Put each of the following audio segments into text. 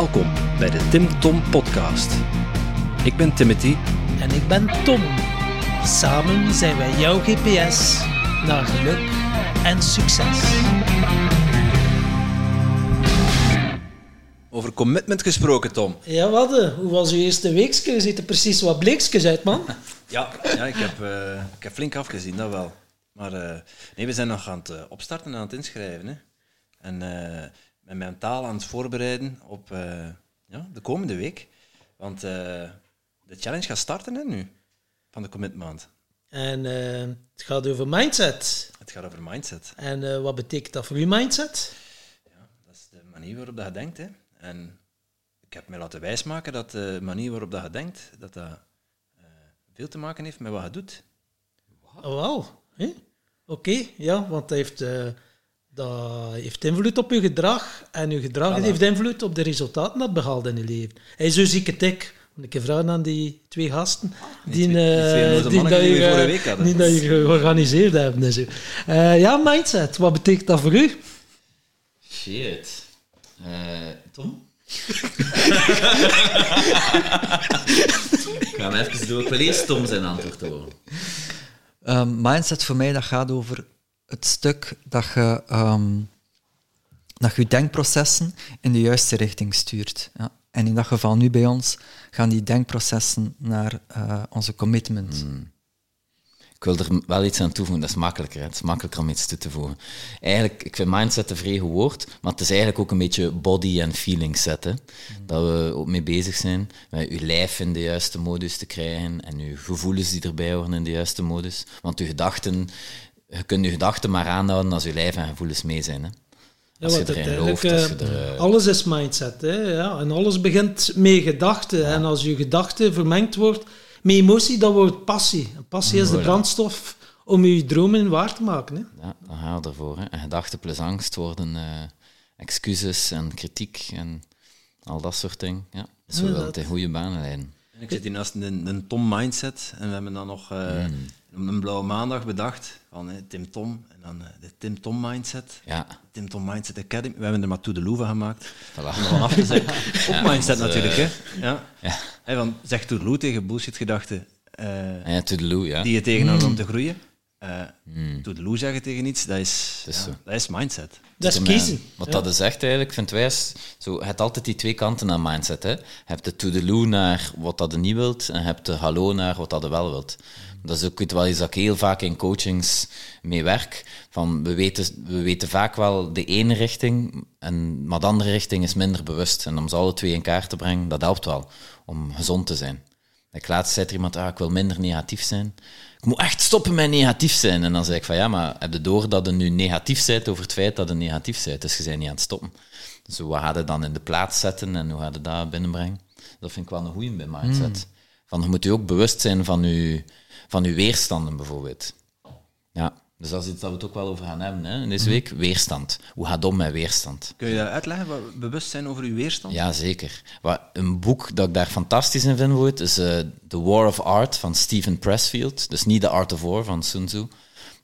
Welkom bij de Tim Tom Podcast. Ik ben Timothy. En ik ben Tom. Samen zijn wij jouw GPS naar geluk en succes. Over commitment gesproken, Tom. Ja, wat? Hoe was uw eerste weekje? Je ziet er precies wat bleekjes uit, man. Ja, ja ik, heb, eh, ik heb flink afgezien, dat wel. Maar eh, nee, we zijn nog aan het eh, opstarten en aan het inschrijven. Hè. En eh met mentaal aan het voorbereiden op eh, ja, de komende week. Want eh, de challenge gaat starten hè, nu, van de commitment. En eh, het gaat over mindset. Het gaat over mindset. En wat betekent dat voor uw mindset? Dat is de manier waarop dat je denkt. Hè. En ik heb mij laten wijsmaken dat de manier waarop dat je denkt, dat dat veel te maken heeft met wat je doet. Oh, wauw. Hè? Oké, ja, want dat heeft, dat heeft invloed op uw gedrag. En uw gedrag Voilà. heeft invloed op de resultaten dat behaalt in je leven. Hij zo ziek het ik. Ik heb vragen aan die twee gasten. Die, twee- die twee eh, die, dat je, eh, week hadden. die dat je georganiseerd hebben. En zo. Eh, ja, mindset. Wat betekent dat voor u? Shit. Eh, Tom? ik ga hem even doen. Ik wil eerst Tom zijn antwoord horen. Ehm, mindset voor mij, dat gaat over het stuk dat je, ehm, dat je denkprocessen in de juiste richting stuurt. Ja. En in dat geval nu bij ons gaan die denkprocessen naar eh, onze commitment. Ik wil er wel iets aan toevoegen, dat is makkelijker. hè. Het is makkelijker om iets toe te voegen. Eigenlijk, ik vind mindset een goed woord, maar het is eigenlijk ook een beetje body en feeling zetten. Dat we ook mee bezig zijn, met je lijf in de juiste modus te krijgen en je gevoelens die erbij horen in de juiste modus. Want je gedachten, je kunt je gedachten maar aanhouden als je lijf en gevoelens mee zijn. Hè. Ja, Als je want erin gelooft, als je eh, er, eh, alles is mindset. Hè? Ja, en alles begint met gedachten. En als je gedachte vermengd wordt met emotie, dan wordt passie. En passie is de brandstof om je dromen waar te maken. Hè? Ja, dan we ervoor. Hè. En gedachten plus angst worden eh, excuses en kritiek en al dat soort dingen. Ja, zo het in goede banen leiden. Ik zit hier naast een, een Tom Mindset en we hebben dan nog eh, een blauwe maandag bedacht van hè, Tim Tom en dan eh, de Tim Tom Mindset. Ja, Tim Tom Mindset Academy. We hebben er maar Toedeloe van gemaakt. voilà. Om er van af te zeggen. Op mindset natuurlijk, hè. Ja. Ja. Want zeg Toedeloe tegen bullshit-gedachten eh, En ja, ja. die je tegenhoudt om te groeien. Uh, Toedeloe zeggen tegen iets, dat is, is ja, dat is mindset. Dat is kiezen. Wat Ja. dat is echt eigenlijk, vind wij, is zo, je hebt altijd die twee kanten aan mindset. Hè. Je hebt de to-the-loo naar wat dat je niet wilt, en je hebt de hallo naar wat dat je wel wilt. Dat is ook iets wel iets dat ik heel vaak in coachings mee werk. Van, we, weten, we weten vaak wel de ene richting, en, maar de andere richting is minder bewust. En om ze alle twee in kaart te brengen, dat helpt wel om gezond te zijn. Ik laatst zei er iemand, ah, ik wil minder negatief zijn. Ik moet echt stoppen met negatief zijn. En dan zei ik van, ja, maar heb je door dat je nu negatief bent over het feit dat je negatief bent? Dus je bent niet aan het stoppen. Dus hoe ga je dan in de plaats zetten en hoe ga je dat binnenbrengen? Dat vind ik wel een goeie bij mindset. Van, je moet je ook bewust zijn van je, van je weerstanden, bijvoorbeeld. Ja, dus dat is iets dat we het ook wel over gaan hebben hè, in deze week. Weerstand. Hoe gaat het om met weerstand? Kun je dat uitleggen, wat bewust zijn over je weerstand? Ja, zeker. Wat, een boek dat ik daar fantastisch in vind, bijvoorbeeld, is eh, The War of Art van Stephen Pressfield. Dus niet The Art of War van Sun Tzu,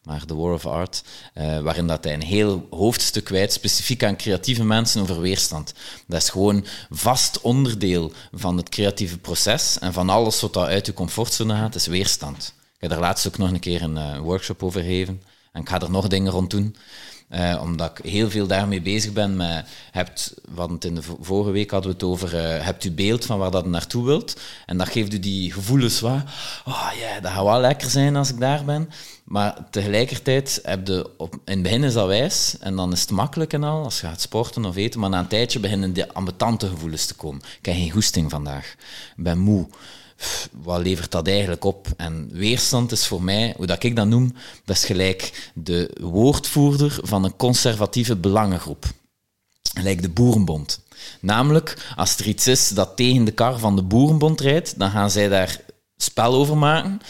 maar The War of Art, eh, waarin dat hij een heel hoofdstuk kwijt, specifiek aan creatieve mensen over weerstand. Dat is gewoon vast onderdeel van het creatieve proces en van alles wat dat uit je comfortzone gaat, is weerstand. Ik heb daar laatst ook nog een keer een eh, workshop over gegeven en ik ga er nog dingen rond doen. Eh, omdat ik heel veel daarmee bezig ben met, hebt, want in de vo- vorige week hadden we het over, eh, hebt u beeld van waar dat naartoe wilt? En dat geeft u die gevoelens van, oh ja, dat gaat wel lekker zijn als ik daar ben. Maar tegelijkertijd heb je, op, in het begin is dat wijs, en dan is het makkelijk en al, als je gaat sporten of eten, maar na een tijdje beginnen die ambetante gevoelens te komen. Ik heb geen goesting vandaag, ik ben moe wat levert dat eigenlijk op? En weerstand is voor mij, hoe dat ik dat noem, is gelijk de woordvoerder van een conservatieve belangengroep. Gelijk de Boerenbond. Namelijk, als er iets is dat tegen de kar van de Boerenbond rijdt, dan gaan zij daar spel over maken.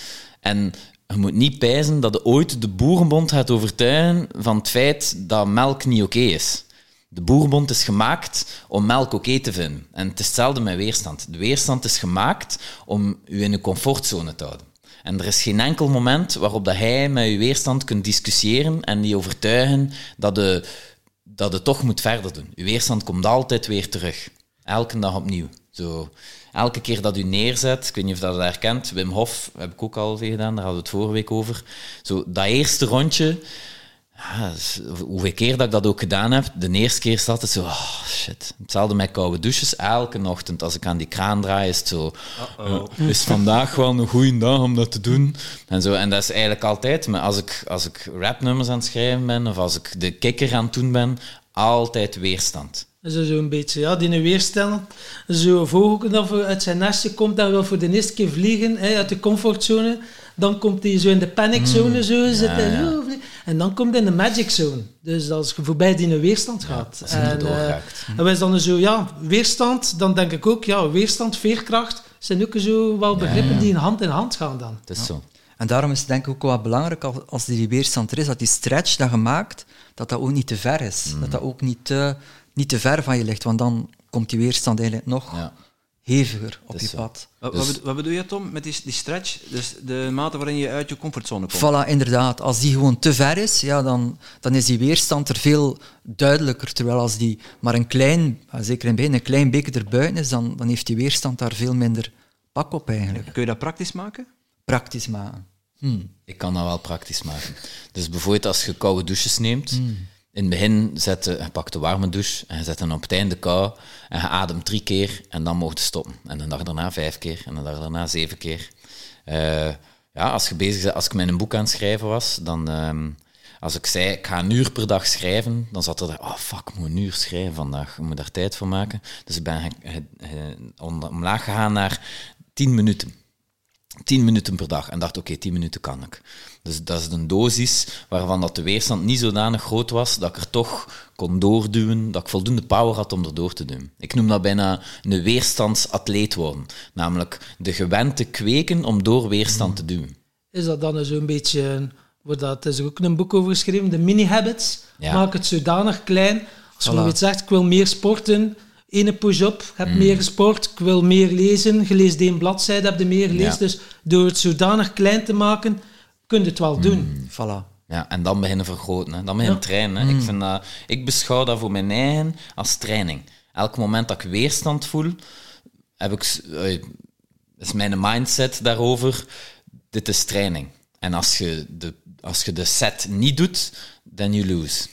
En je moet niet pijzen dat je ooit de Boerenbond gaat overtuigen van het feit dat melk niet oké is. De Boerenbond is gemaakt om melk oké te vinden. En het is hetzelfde met weerstand. De weerstand is gemaakt om u in uw comfortzone te houden. En er is geen enkel moment waarop dat hij met uw weerstand kunt discussiëren en die overtuigen dat je, dat toch moet verder doen. Uw weerstand komt altijd weer terug. Elke dag opnieuw. Zo, elke keer dat u neerzet, ik weet niet of dat je dat herkent, Wim Hof heb ik ook al gedaan, daar hadden we het vorige week over. Zo, dat eerste rondje, ja, dus hoeveel keer dat ik dat ook gedaan heb, de eerste keer is het zo, oh shit. Hetzelfde met koude douches. Elke ochtend als ik aan die kraan draai, is het zo. "Ja, is vandaag wel een goede dag om dat te doen? En, zo, en dat is eigenlijk altijd, maar als ik, als ik rapnummers aan het schrijven ben, of als ik de kikker aan het doen ben, altijd weerstand. Zo zo'n beetje, ja, die weerstand. Zo'n vogel dat voor- uit zijn nestje komt en wil voor de eerste keer vliegen, hè, uit de comfortzone. Dan komt hij zo in de paniczone, zo, zit hij ja. zo, vlie- en dan komt hij in de magic zone. Dus als je voorbij die weerstand gaat. en, raakt. en wij dan zo, ja, weerstand, dan denk ik ook, ja, weerstand, veerkracht, zijn ook zo wel begrippen die in hand in hand gaan dan. Het is zo. En daarom is het denk ik ook wel belangrijk als, als die weerstand er is, dat die stretch dat je maakt, dat dat ook niet te ver is. Mm. Dat dat ook niet te, niet te ver van je ligt, want dan komt die weerstand eigenlijk nog Ja. heviger op je pad. Wat, Dus- wat, bedo- wat bedoel je, Tom, met die, die stretch? Dus de mate waarin je uit je comfortzone komt. Voilà, inderdaad. Als die gewoon te ver is, ja, dan, dan is die weerstand er veel duidelijker. Terwijl als die maar een klein, zeker in het begin, een klein beetje erbuiten is, dan, dan heeft die weerstand daar veel minder pak op eigenlijk. Kun je dat praktisch maken? Praktisch maken. Hm. Ik kan dat wel praktisch maken. Dus bijvoorbeeld als je koude douches neemt, in het begin zet je, de warme douche en je zet hem op het einde kou en je drie keer en dan mocht je stoppen. En de dag daarna vijf keer en de dag daarna zeven keer. Eh, ja, als je bezig bent, als ik een boek aan het schrijven was, dan... ehm, als ik zei, ik ga een uur per dag schrijven, dan zat er daar, oh fuck, ik moet een uur schrijven vandaag, ik moet daar tijd voor maken. Dus ik ben omlaag gegaan naar tien minuten. 10 minuten per dag. En dacht, oké, 10 minuten kan ik. Dus dat is een dosis waarvan dat de weerstand niet zodanig groot was dat ik er toch kon doorduwen, dat ik voldoende power had om er door te doen. Ik noem dat bijna een weerstandsatleet worden. Namelijk de gewend te kweken om door weerstand te duwen. Is dat dan zo'n beetje, een- wordt dat, er is ook een boek over geschreven, de mini-habits. Ja. Maak het zodanig klein. Als je Voilà. bijvoorbeeld zegt, ik wil meer sporten, ene push-up, ik heb Mm. meer gesport, ik wil meer lezen, je leest één bladzijde, heb je meer gelezen. Ja. Dus door het zodanig klein te maken, kun je het wel Mm. doen. Voilà. Ja, en dan beginnen vergroten. Hè. Dan beginnen trainen. Hè. Ik, vind dat, ik beschouw dat voor mijn eigen als training. Elk moment dat ik weerstand voel, heb ik, is mijn mindset daarover, dit is training. En als je de, als je de set niet doet, then you lose.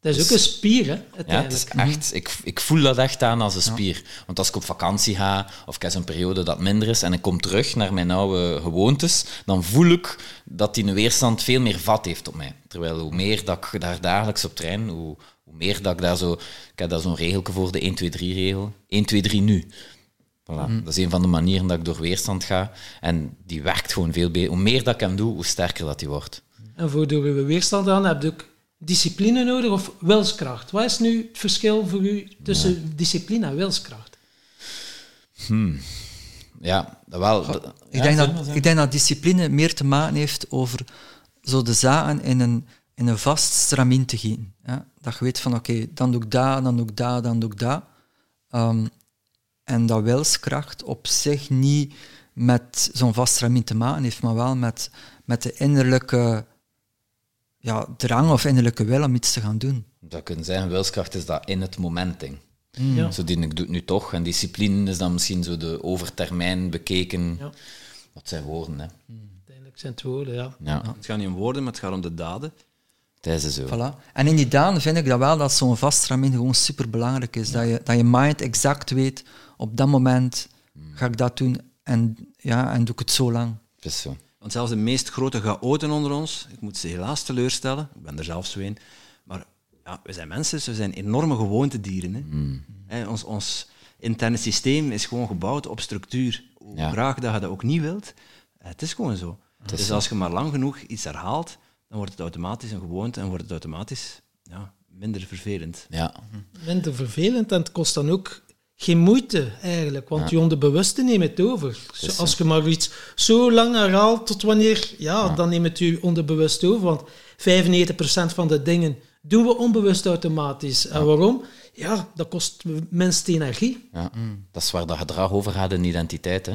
Dat is ook een spier, hè, Ja, het is echt, ik, ik voel dat echt aan als een spier. Want als ik op vakantie ga, of ik heb zo'n periode dat minder is, en ik kom terug naar mijn oude gewoontes, dan voel ik dat die weerstand veel meer vat heeft op mij. Terwijl hoe meer dat ik daar dagelijks op train, hoe, hoe meer dat ik daar zo... Ik heb daar zo'n regelke voor, de 1-2-3-regel. 1, 2, 3 nu. Voilà. Dat is een van de manieren dat ik door weerstand ga. En die werkt gewoon veel beter. Hoe meer dat ik hem doe, hoe sterker dat die wordt. En voor door weerstand aan heb je ook discipline nodig of wilskracht. Wat is nu het verschil voor u tussen discipline en wilskracht? Ja, dat wel... Ik, ja, denk dat, ik denk dat discipline meer te maken heeft over zo de zaken in een, in een vast stramien te. Ja? Dat je weet van, oké, dan doe ik dat, dan doe ik dat, dan doe ik dat. Ehm, en dat wilskracht op zich niet met zo'n vast stramien te maken heeft, maar wel met, met de innerlijke ja, drang of innerlijke wil om iets te gaan doen. Zou kunnen zeggen, wilskracht is dat in het moment ding. Ja. Zo die, ik doe het nu toch. En discipline is dan misschien zo de overtermijn bekeken. Ja. Wat zijn woorden, hè? Uiteindelijk zijn het woorden, ja. Ja, Het gaat niet om woorden, maar het gaat om de daden. dat is zo. Voilà. En in die dagen vind ik dat wel dat zo'n vast gewoon super belangrijk is. Dat, je, dat je mind exact weet, op dat moment ga ik dat doen en, ja, en doe ik het zo lang. Is zo. Want zelfs de meest grote chaoten onder ons, ik moet ze helaas teleurstellen, ik ben er zelf zo een, maar ja, we zijn mensen, dus we zijn enorme gewoontedieren. Hè. Hè, ons, ons interne systeem is gewoon gebouwd op structuur. Hoe Ja. graag dat je dat ook niet wilt, eh, het is gewoon zo. is dus zo. als je maar lang genoeg iets herhaalt, dan wordt het automatisch een gewoonte en wordt het automatisch ja, minder vervelend. Ja, Minder vervelend en het kost dan ook geen moeite eigenlijk, want je onderbewuste neemt het over. Als je maar iets zo lang herhaalt tot wanneer, ja, dan neemt het je onderbewust over, want 95% van de dingen doen we onbewust automatisch. En waarom? Ja, dat kost minst energie. ja. dat is waar dat gedrag over gaat in identiteit. Hè.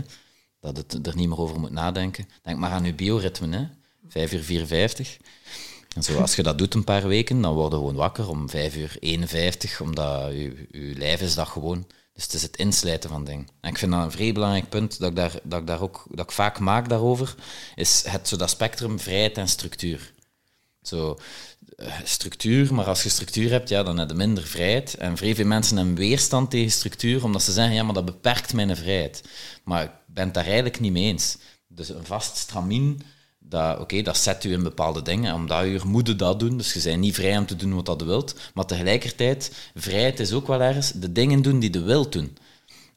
Dat het er niet meer over moet nadenken. Denk maar aan je bioritme, hè. 5 uur 54. En zo, als je dat doet een paar weken, dan word je gewoon wakker om 5 uur 51, omdat je, je lijf is dat gewoon. Dus het is het insluiten van dingen. En ik vind dat een vrij belangrijk punt dat ik daar, dat ik daar ook dat ik vaak maak daarover, is het zo dat spectrum vrijheid en structuur. Zo, eh, structuur, maar als je structuur hebt, ja, dan heb je minder vrijheid. En vrij veel mensen hebben weerstand tegen structuur, omdat ze zeggen, ja, maar dat beperkt mijn vrijheid. Maar ik ben het daar eigenlijk niet mee eens. Dus een vast stramien, dat, oké, dat zet u in bepaalde dingen. Om dat uur moet je dat doen, dus je bent niet vrij om te doen wat dat je wilt. Maar tegelijkertijd, vrijheid is ook wel ergens de dingen doen die je wilt doen.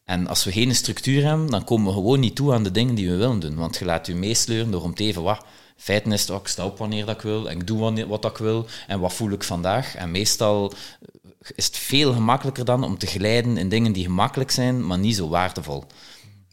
En als we geen structuur hebben, dan komen we gewoon niet toe aan de dingen die we willen doen. Want je laat je meesleuren door om te even, wat, feiten is dat ik sta op wanneer dat ik wil en ik doe wanneer, wat ik wil en wat voel ik vandaag. En meestal is het veel gemakkelijker dan om te glijden in dingen die gemakkelijk zijn, maar niet zo waardevol.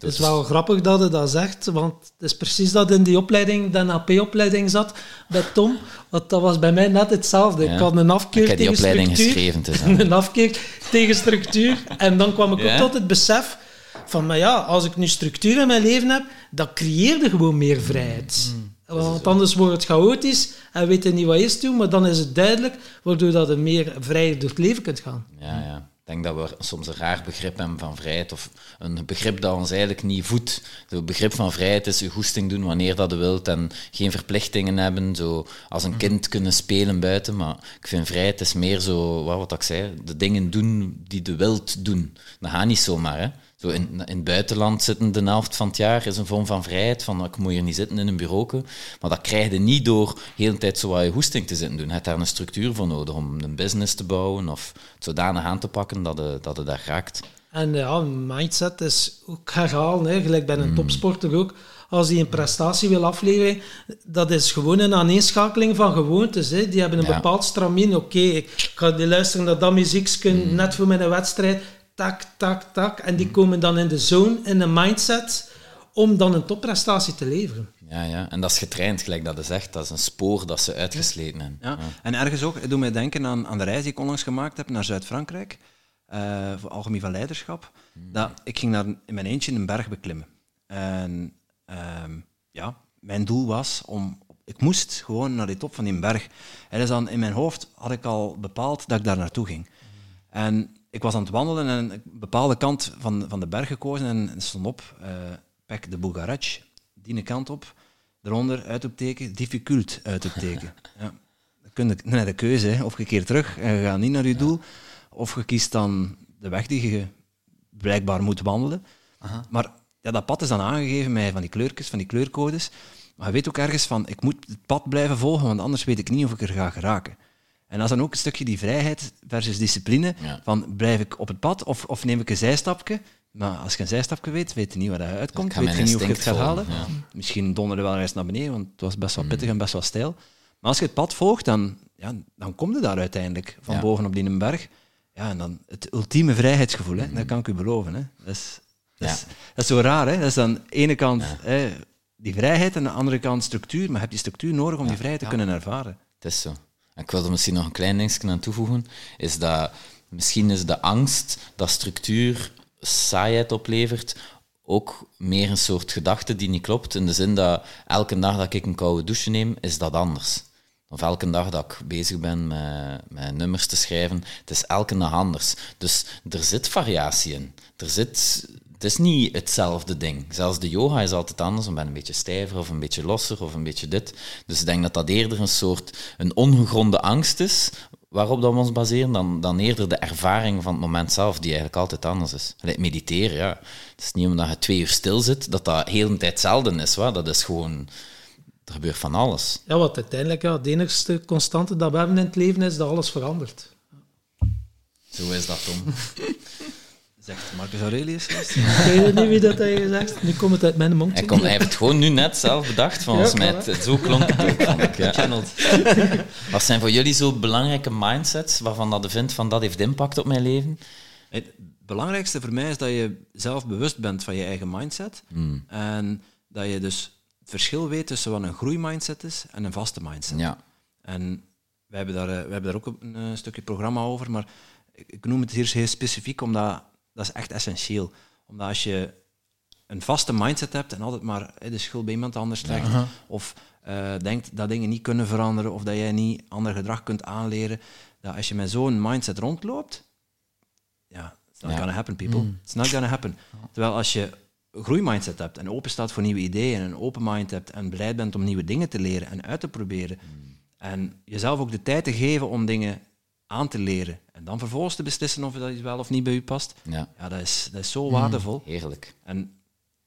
Het is wel grappig dat je dat zegt, want het is precies dat in die opleiding, de NLP-opleiding zat, bij Tom. Want dat was bij mij net hetzelfde. Ja. Ik had een afkeer heb die tegen opleiding structuur. geschreven, dat. een afkeer tegen structuur. En dan kwam ik Ja? ook tot het besef van, maar ja, als ik nu structuur in mijn leven heb, dan creëerde gewoon meer vrijheid. Mm. Want anders wordt het chaotisch en weet je niet wat je is doen, maar dan is het duidelijk, waardoor dat je meer vrijer door het leven kunt gaan. Ja, ja. Denk dat we soms een raar begrip hebben van vrijheid, of een begrip dat ons eigenlijk niet voedt. Het begrip van vrijheid is je goesting doen wanneer dat je wilt en geen verplichtingen hebben, zo als een kind kunnen spelen buiten. Maar ik vind vrijheid is meer zo, wat, wat ik zei, de dingen doen die je wilt doen. Dat gaat niet zomaar, hè. Zo in, in het buitenland zitten de helft van het jaar is een vorm van vrijheid, van ik moet hier niet zitten in een bureau. Maar dat krijg je niet door de hele tijd zo wat je goesting te zitten doen. Je hebt daar een structuur voor nodig om een business te bouwen of het zodanig aan te pakken dat je, dat daar raakt. En ja, mindset is ook herhalen, hè, gelijk bij Mm. een topsporter ook. Als die een prestatie wil afleveren, dat is gewoon een aaneenschakeling van gewoontes. Hè. Die hebben een Ja. bepaald stramien. Oké, ik ga die luisteren naar dat muziekje Mm. net voor mijn wedstrijd. Tak, tak, tak. En die komen dan in de zone, in de mindset, om dan een topprestatie te leveren. Ja, ja, en dat is getraind, gelijk dat is zegt. Dat is een spoor dat ze uitgesleten hebben. Ja. En ergens ook, het doet mij denken aan, aan de reis die ik onlangs gemaakt heb naar Zuid-Frankrijk, eh, voor Alchemie van Leiderschap. Dat, ik ging daar in mijn eentje een berg beklimmen. En ehm, ja, mijn doel was om... Ik moest gewoon naar die top van die berg. En dus dan in mijn hoofd had ik al bepaald dat ik daar naartoe ging. En ik was aan het wandelen en een bepaalde kant van, van de berg gekozen en stond op, Pek de Bougarach, die kant op, eronder uitroepteken, difficult uitroepteken. ja. Dan kun je net de keuze, hè. of je keert terug en je gaat niet naar je doel, of je kiest dan de weg die je blijkbaar moet wandelen. Maar ja, dat pad is dan aangegeven met van die kleurtjes, van die kleurcodes. Maar je weet ook ergens van, ik moet het pad blijven volgen, want anders weet ik niet of ik er ga geraken. En dat is dan ook een stukje die vrijheid versus discipline. Ja. Van blijf ik op het pad of, of neem ik een zijstapje? Maar als je een zijstapje weet, weet je niet waar dat uitkomt. Weet je niet of je het gaat halen. ja. Misschien donderde wel eens naar beneden, want het was best Mm. wel pittig en best wel steil. Maar als je het pad volgt, dan, ja, dan kom je daar uiteindelijk van Ja. boven op die berg. Ja, en dan het ultieme vrijheidsgevoel, hè, dat kan ik u beloven. Hè. Dat, is, dat, is, Mm. Ja. dat is zo raar. Hè. Dat is aan de ene kant hè, die vrijheid en aan de andere kant structuur. Maar je hebt die structuur nodig om die vrijheid te kunnen ervaren. Het is zo. Ik wil er misschien nog een klein dingetje aan toevoegen. Is dat misschien is de angst dat structuur saaiheid oplevert ook meer een soort gedachte die niet klopt. In de zin dat elke dag dat ik een koude douche neem, is dat anders. Of elke dag dat ik bezig ben met, met nummers te schrijven, het is elke dag anders. Dus er zit variatie in. Er zit, het is niet hetzelfde ding. Zelfs de yoga is altijd anders. Dan ben een beetje stijver of een beetje losser of een beetje dit. Dus ik denk dat dat eerder een soort een ongegronde angst is waarop dat we ons baseren, dan, dan eerder de ervaring van het moment zelf, die eigenlijk altijd anders is. Gelijk mediteren, ja. Het is niet omdat je twee uur stil zit, dat dat heel de tijd zelden is. Wa? Dat is gewoon... Er gebeurt van alles. Ja, wat uiteindelijk ja, de enigste constante dat we hebben in het leven is dat alles verandert. Zo is dat, Tom. Zegt Marcus Aurelius. Ik weet niet wie dat heeft gezegd. Nu komt het uit mijn mond. Hij, kon, hij heeft het gewoon nu net zelf bedacht, volgens Ja, mij. Het- Zo klonk het ook, vond ik. Ja. Wat zijn voor jullie zo belangrijke mindsets waarvan dat je vindt van dat heeft impact op mijn leven? Het belangrijkste voor mij is dat je zelf bewust bent van je eigen mindset. En dat je dus het verschil weet tussen wat een groeimindset is en een vaste mindset. Ja. En wij hebben daar, eh, wij hebben daar ook een eh, stukje programma over, maar ik, ik noem het hier heel specifiek, omdat dat is echt essentieel. Omdat als je een vaste mindset hebt en altijd maar de schuld bij iemand anders trekt, of eh, denkt dat dingen niet kunnen veranderen, of dat jij niet ander gedrag kunt aanleren, dat als je met zo'n mindset rondloopt, ja, It's not Ja. gonna happen, people. It's not gonna happen. Terwijl als je een groeimindset hebt en open staat voor nieuwe ideeën en een open mind hebt en bereid bent om nieuwe dingen te leren en uit te proberen en jezelf ook de tijd te geven om dingen aan te leren en dan vervolgens te beslissen of dat iets wel of niet bij u past, Ja, ja, dat is, dat is zo waardevol. heerlijk. En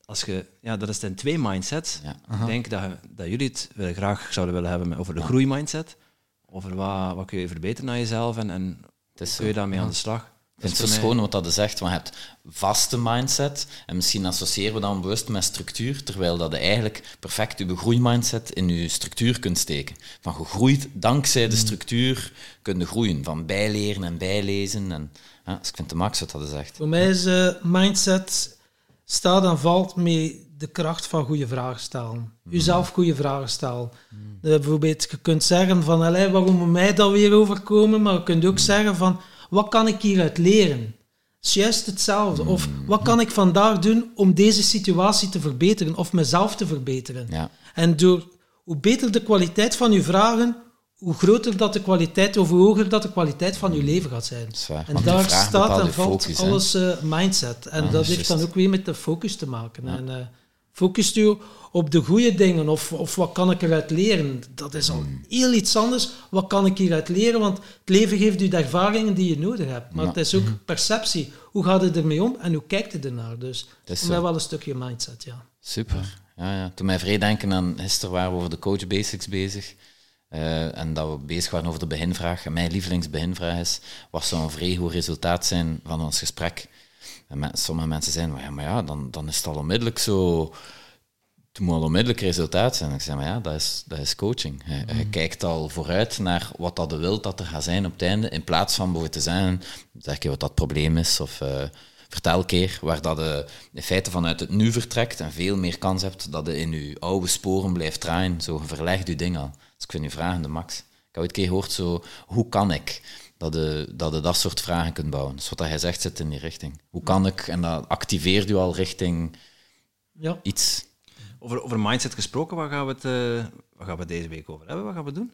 als je, ja, dat is dan twee mindsets. Ja. Ik denk dat, dat jullie het wel graag zouden willen hebben over de groeimindset. Over wat, wat kun je verbeteren aan jezelf en, en Het is hoe zo. kun je daarmee aan de slag. Ik vind het zo schoon wat dat je zegt, want je hebt vaste mindset en misschien associëren we dan bewust met structuur, terwijl dat je eigenlijk perfect je groeimindset in je structuur kunt steken. Van gegroeid, dankzij de structuur kun je groeien, van bijleren en bijlezen. En, ja, dus ik vind het max wat dat je zegt. Voor mij is eh, mindset staat en valt met de kracht van goede vragen stellen. Jezelf goede vragen stellen. Eh, bijvoorbeeld, je kunt zeggen van, waarom moet mij dat weer overkomen? Maar je kunt ook zeggen van, wat kan ik hieruit leren? Het is juist hetzelfde. Of wat kan ik vandaag doen om deze situatie te verbeteren of mezelf te verbeteren? Ja. En door hoe beter de kwaliteit van je vragen, hoe groter dat de kwaliteit, of hoe hoger dat de kwaliteit van je leven gaat zijn. En daar staat en valt focus, alles eh, mindset. En Ja, dat heeft dan ook weer met de focus te maken. En eh focust u op de goede dingen, of, of wat kan ik eruit leren? Dat is al Hmm. heel iets anders. Wat kan ik hieruit leren? Want het leven geeft u de ervaringen die je nodig hebt. Maar Ja. het is ook perceptie. Hoe gaat het ermee om en hoe kijkt het ernaar? Dus is voor mij wel een stukje mindset, ja. Super. Ja, ja. Toen mij vrij denken aan, gisteren waren we over de coach basics bezig. eh, en dat we bezig waren over de beginvraag. En mijn lievelingsbeginvraag is, wat zou een vrij goed resultaat zijn van ons gesprek? En sommige mensen zeiden, maar ja, maar ja dan, dan is het al onmiddellijk zo... Het moet al onmiddellijk resultaat zijn. Ik zeg, maar ja, dat is, dat is coaching. Je, je kijkt al vooruit naar wat dat je wilt dat er gaat zijn op het einde, in plaats van bijvoorbeeld te zeggen, zeg je wat dat probleem is, of eh, vertel een keer waar dat je in feite vanuit het nu vertrekt en veel meer kans hebt dat je in je oude sporen blijft draaien. Zo, je verlegt je ding al. Dus ik vind je vragen de max. Ik heb ooit keer gehoord, zo, hoe kan ik? Dat je, dat je dat soort vragen kunt bouwen. Dus wat hij zegt zit in die richting. Hoe kan ik? En dat activeert je al richting ja. iets. Over, over mindset gesproken, waar gaan, we het, eh, waar gaan we deze week over hebben? Wat gaan we doen?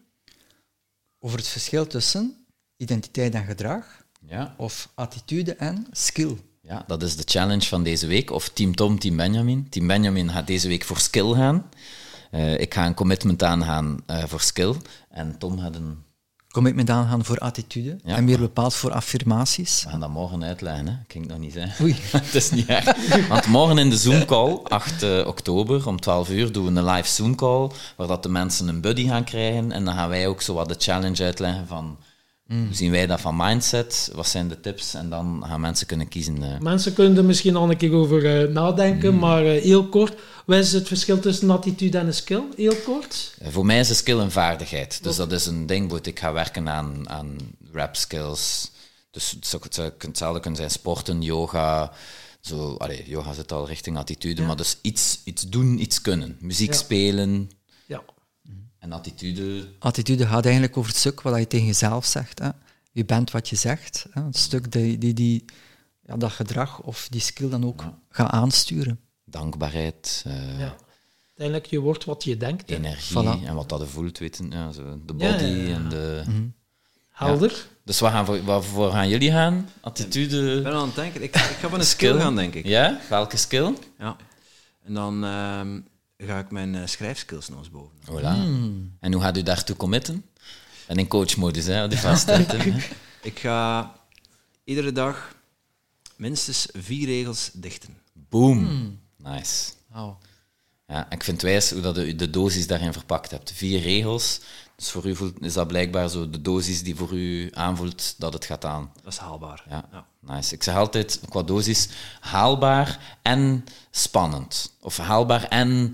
Over het verschil tussen identiteit en gedrag, Ja. of attitude en skill. Ja, dat is de challenge van deze week. Of Team Tom, Team Benjamin. Team Benjamin gaat deze week voor skill gaan. Eh, ik ga een commitment aangaan eh voor skill. En Tom gaat een... Commitment aangaan voor attitude Ja. en meer bepaald voor affirmaties. We gaan dat morgen uitleggen, hè. kan ik nog niet zeggen. Oei. het is niet erg. Want morgen in de Zoom-call, 8 eh, oktober, om 12 uur, doen we een live Zoom-call, waar dat de mensen een buddy gaan krijgen. En dan gaan wij ook zo wat de challenge uitleggen van... Hoe zien wij dat van mindset? Wat zijn de tips? En dan gaan mensen kunnen kiezen. eh, Mensen kunnen er misschien al een keer over eh, nadenken, Hmm. maar eh, heel kort. Wat is het verschil tussen attitude en een skill? Heel kort. Voor mij is een skill een vaardigheid. Dus dat is een ding, ik ga werken aan, aan rap skills. Dus het zou, het zou hetzelfde kunnen zijn sporten, yoga. Zo, allee, yoga zit al richting attitude, Ja. maar dus iets, iets doen, iets kunnen. Muziek Ja. spelen. En attitude. Attitude gaat eigenlijk over het stuk wat je tegen jezelf zegt. Hè. Je bent wat je zegt. Hè. Het stuk die, die, die ja, dat gedrag of die skill dan ook gaat aansturen. dankbaarheid, eh, ja. Uiteindelijk, je wordt wat je denkt. hè. energie Voilà. en wat dat je voelt, weten. Ja, zo, de body Ja, ja, ja. en de... Helder. Dus wat gaan voor, waarvoor gaan jullie gaan? Attitude? Ik ben aan het denken. Ik, ik ga van een skill gaan, denk ik. Ja? Welke skill? Ja. En dan ehm, ga ik mijn eh, schrijfskills nog eens boven. Voilà. En hoe gaat u daartoe committen? En in coachmodus, hè, die vastzetten. Ik ga iedere dag minstens vier regels dichten. Boom. Nice. Oh. Ja, ik vind het wijs hoe dat u de dosis daarin verpakt hebt. Vier regels. Dus voor u voelt, is dat blijkbaar zo de dosis die voor u aanvoelt dat het gaat aan. Dat is haalbaar. Ja, Ja. nice. Ik zeg altijd qua dosis haalbaar en spannend. Of haalbaar en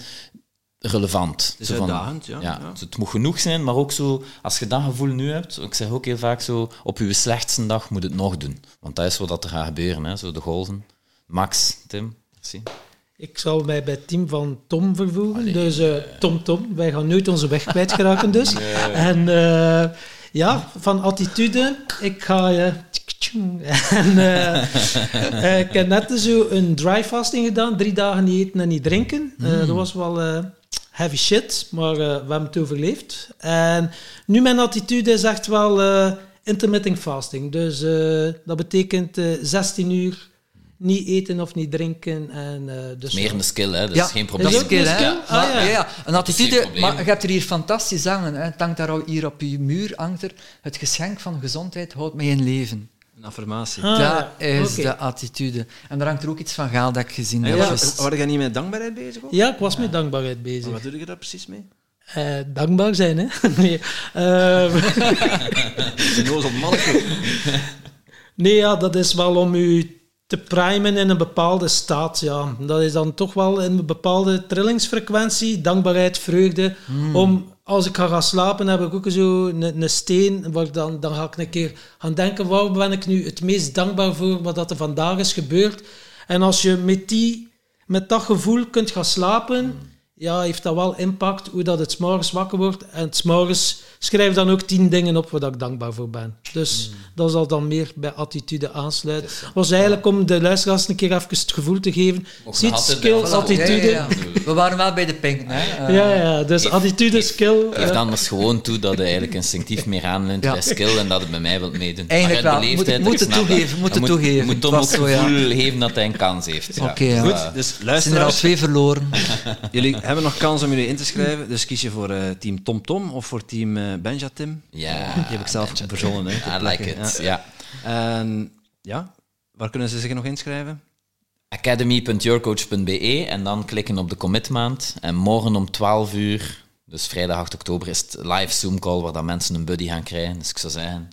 relevant. is Zo van- uitdagend, ja, ja. Dus het moet genoeg zijn, maar ook zo, als je dat gevoel nu hebt, ik zeg ook heel vaak zo, op je slechtste dag moet het nog doen. Want dat is wat er gaat gebeuren, hè, zo de golven. Max, Tim, merci. Ik zal mij bij het team van Tom vervoegen. Dus eh, Tom Tom, wij gaan nooit onze weg kwijtraken dus. En eh, ja, van attitude, ik ga... en, eh, ik heb net zo een dry fasting gedaan, drie dagen niet eten en niet drinken. Eh, dat was wel heavy shit, maar we hebben het overleefd. En nu mijn attitude is echt wel... intermittent fasting. Dus dat betekent eh 16 uur niet eten of niet drinken. En, eh, dus Meer een skill, hè? Dat ja, is geen probleem. Dat is skill, hè? Ah, ja. ja. ja, een attitude. Maar je hebt er hier fantastisch hangen. Hè. Het hangt daar al hier op je muur. Hangt er, het geschenk van gezondheid houdt mij in leven. Een affirmatie. Ah, dat ja. is de attitude. En daar hangt er ook iets van gaal dat ik gezien En heb. Dus- Waren jij niet met dankbaarheid bezig? Ook? Ja, ik was met dankbaarheid bezig. Maar Wat doe je daar precies mee? Eh, dankbaar zijn, hè? nee. Eh, Een nee, ja, dat is wel om u te primen in een bepaalde staat. Ja. Dat is dan toch wel een bepaalde trillingsfrequentie, dankbaarheid, vreugde. Om, als ik ga gaan slapen, heb ik ook zo een, een steen, waar dan, dan ga ik een keer gaan denken, waar ben ik nu het meest dankbaar voor wat dat er vandaag is gebeurd. En als je met, die, met dat gevoel kunt gaan slapen, ja, heeft dat wel impact hoe dat het s'morgens wakker wordt. En s'morgens schrijf dan ook tien dingen op waar dat ik dankbaar voor ben. Dus dat zal dan meer bij attitude aansluiten. was eigenlijk om de luisteraars een keer even het gevoel te geven. Ziet, skill, attitude. Ja, ja, ja. We waren wel bij de pink, hè? Ja, ja, dus attitude, skill. Geef ja. dan dus gewoon toe dat je eigenlijk instinctief meer aanleunt Ja. bij skill en dat het bij mij wilt meedoen. Eigenlijk Maar wel. Moet- moet het toegeven, moet het toegeven. Je moet Het ook het ja. gevoel geven dat hij een kans heeft. Ja. Oké, ja. Goed, dus Er zijn er al luisteraars, twee verloren. jullie hebben nog kans om jullie in te schrijven. Dus kies je voor eh, team Tom Tom of voor team eh Benjatim. Ja, Die heb ik zelf Benja verzonnen. hè, I like it, Ja. ja. En ja, waar kunnen ze zich nog inschrijven? academy.yourcoach.be en dan klikken op de commit maand. En morgen om 12 uur, dus vrijdag 8 oktober, is het live Zoom call waar dan mensen een buddy gaan krijgen. Dus ik zou zeggen,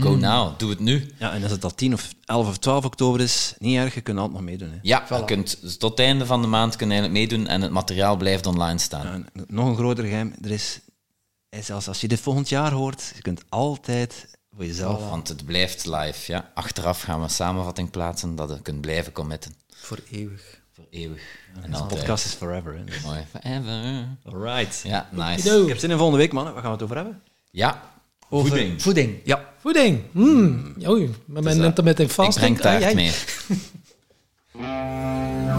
go now, doe het nu. Ja, en als het al 10 of 11 of 12 oktober is, niet erg, je kunt altijd nog meedoen. Hè. Ja, je kunt, dus tot het einde van de maand kun je eigenlijk meedoen en het materiaal blijft online staan. Ja, nog een groter geheim, er is, en zelfs als je dit volgend jaar hoort, je kunt altijd voor jezelf... Want het blijft live. Ja. Achteraf gaan we een samenvatting plaatsen dat je kunt blijven committen. Voor eeuwig. Voor eeuwig. En De altijd. podcast is forever. Hè. Dus- Mooi. Forever. Alright. Ja, nice. Ik heb zin in volgende week, mannen. Waar gaan we het over hebben? Ja, over voeding. Voeding, ja. Voeding. Hmm. Mm. Oei, dus, eh, met er meteen vast. Ik breng taart meer.